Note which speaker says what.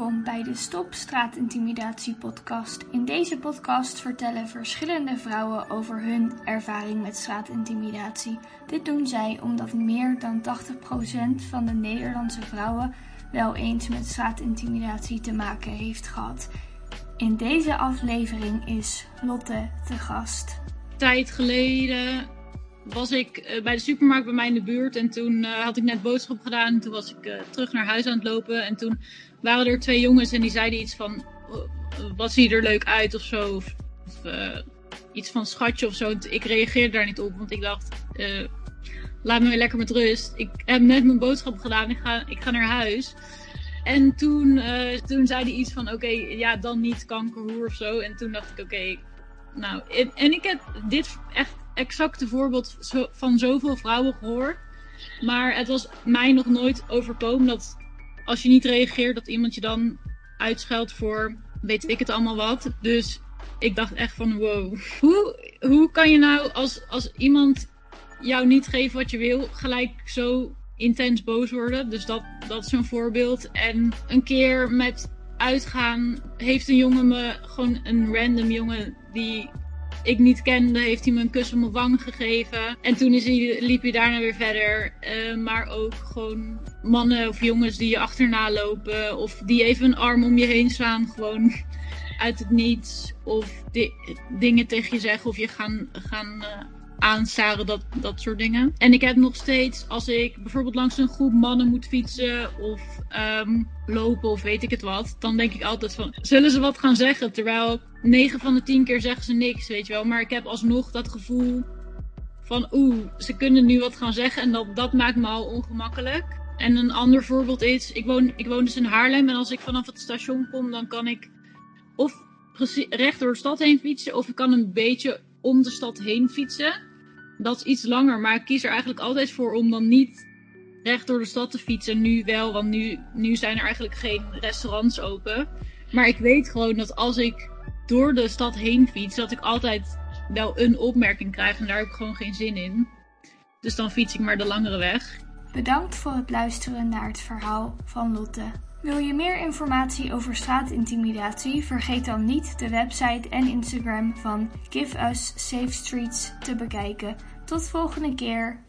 Speaker 1: welkom bij de Stop Straatintimidatie podcast. In deze podcast vertellen verschillende vrouwen over hun ervaring met straatintimidatie. Dit doen zij omdat meer dan 80% van de Nederlandse vrouwen wel eens met straatintimidatie te maken heeft gehad. In deze aflevering is Lotte te gast.
Speaker 2: Tijd geleden was ik eh, bij de supermarkt bij mij in de buurt. En toen uh, had ik net boodschap gedaan. En toen was ik uh, terug naar huis aan het lopen. En toen waren er twee jongens en die zeiden iets van... Wat ziet er leuk uit of zo. Of, iets van schatje of zo. Ik reageerde daar niet op, want ik dacht... laat me lekker met rust. Ik heb net mijn boodschap gedaan. Ik ga, ik ga naar huis. En toen, toen zei hij iets van... Oké, ja, dan niet kankerhoer of zo. En toen dacht ik, oké... Nou, en, en ik heb dit echt exacte voorbeeld van zoveel vrouwen gehoord. Maar het was mij nog nooit overkomen dat als je niet reageert, dat iemand je dan uitscheldt voor weet ik het allemaal wat. Dus ik dacht echt van wow. Hoe, hoe kan je nou als, als iemand jou niet geeft wat je wil, gelijk zo intens boos worden? Dus dat, dat is een voorbeeld. En een keer met uitgaan heeft een jongen me, gewoon een random jongen die ik niet kende, heeft hij me een kus op mijn wang gegeven. En toen is hij, liep hij daarna weer verder. Uh, maar ook gewoon mannen of jongens die je achterna lopen. Of die even een arm om je heen slaan. Gewoon uit het niets. Of di dingen tegen je zeggen. Of je gaan, gaan uh, aanstaren, dat, dat soort dingen. En ik heb nog steeds, als ik bijvoorbeeld langs een groep mannen moet fietsen of um, lopen of weet ik het wat, dan denk ik altijd van, zullen ze wat gaan zeggen? Terwijl 9 van de 10 keer zeggen ze niks, weet je wel. Maar ik heb alsnog dat gevoel van, oeh, ze kunnen nu wat gaan zeggen en dat, dat maakt me al ongemakkelijk. En een ander voorbeeld is, ik woon, ik woon dus in Haarlem en als ik vanaf het station kom, dan kan ik of recht door de stad heen fietsen of ik kan een beetje om de stad heen fietsen dat is iets langer. Maar ik kies er eigenlijk altijd voor om dan niet recht door de stad te fietsen. Nu wel, want nu, nu zijn er eigenlijk geen restaurants open. Maar ik weet gewoon dat als ik door de stad heen fiets, dat ik altijd wel een opmerking krijg. En daar heb ik gewoon geen zin in. Dus dan fiets ik maar de langere weg.
Speaker 1: Bedankt voor het luisteren naar het verhaal van Lotte. Wil je meer informatie over straatintimidatie? Vergeet dan niet de website en Instagram van Give Us Safe Streets te bekijken. Tot volgende keer.